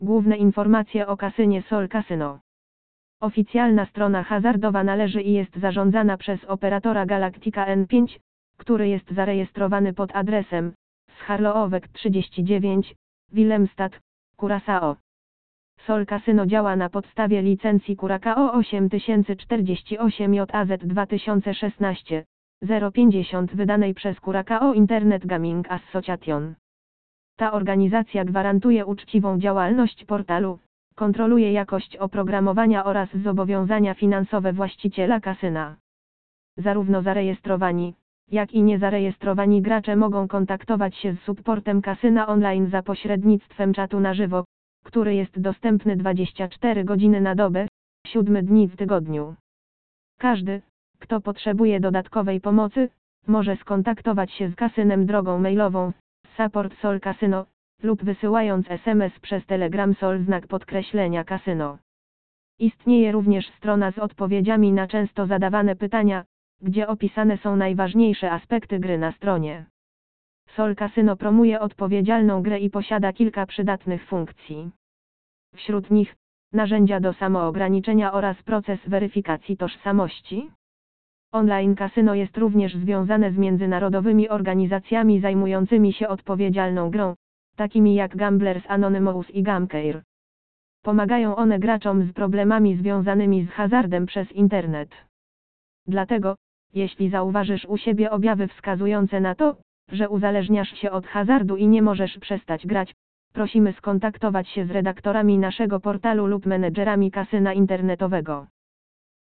Główne informacje o kasynie Sol Casino. Oficjalna strona hazardowa należy i jest zarządzana przez operatora Galactica N5, który jest zarejestrowany pod adresem Scharloowek 39, Willemstad, Curaçao. Sol Casino działa na podstawie licencji Curacao 8048 JAZ 2016 050 wydanej przez Curacao Internet Gaming Association. Ta organizacja gwarantuje uczciwą działalność portalu, kontroluje jakość oprogramowania oraz zobowiązania finansowe właściciela kasyna. Zarówno zarejestrowani, jak i niezarejestrowani gracze mogą kontaktować się z supportem kasyna online za pośrednictwem czatu na żywo, który jest dostępny 24 godziny na dobę, 7 dni w tygodniu. Każdy, kto potrzebuje dodatkowej pomocy, może skontaktować się z kasynem drogą mailową support Sol Casino lub wysyłając SMS przez Telegram Sol znak podkreślenia Casino. Istnieje również strona z odpowiedziami na często zadawane pytania, gdzie opisane są najważniejsze aspekty gry na stronie. Sol Casino promuje odpowiedzialną grę i posiada kilka przydatnych funkcji. Wśród nich narzędzia do samoograniczenia oraz proces weryfikacji tożsamości. Online kasyno jest również związane z międzynarodowymi organizacjami zajmującymi się odpowiedzialną grą, takimi jak Gamblers Anonymous i Gamcare. Pomagają one graczom z problemami związanymi z hazardem przez internet. Dlatego, jeśli zauważysz u siebie objawy wskazujące na to, że uzależniasz się od hazardu i nie możesz przestać grać, prosimy skontaktować się z redaktorami naszego portalu lub menedżerami kasyna internetowego.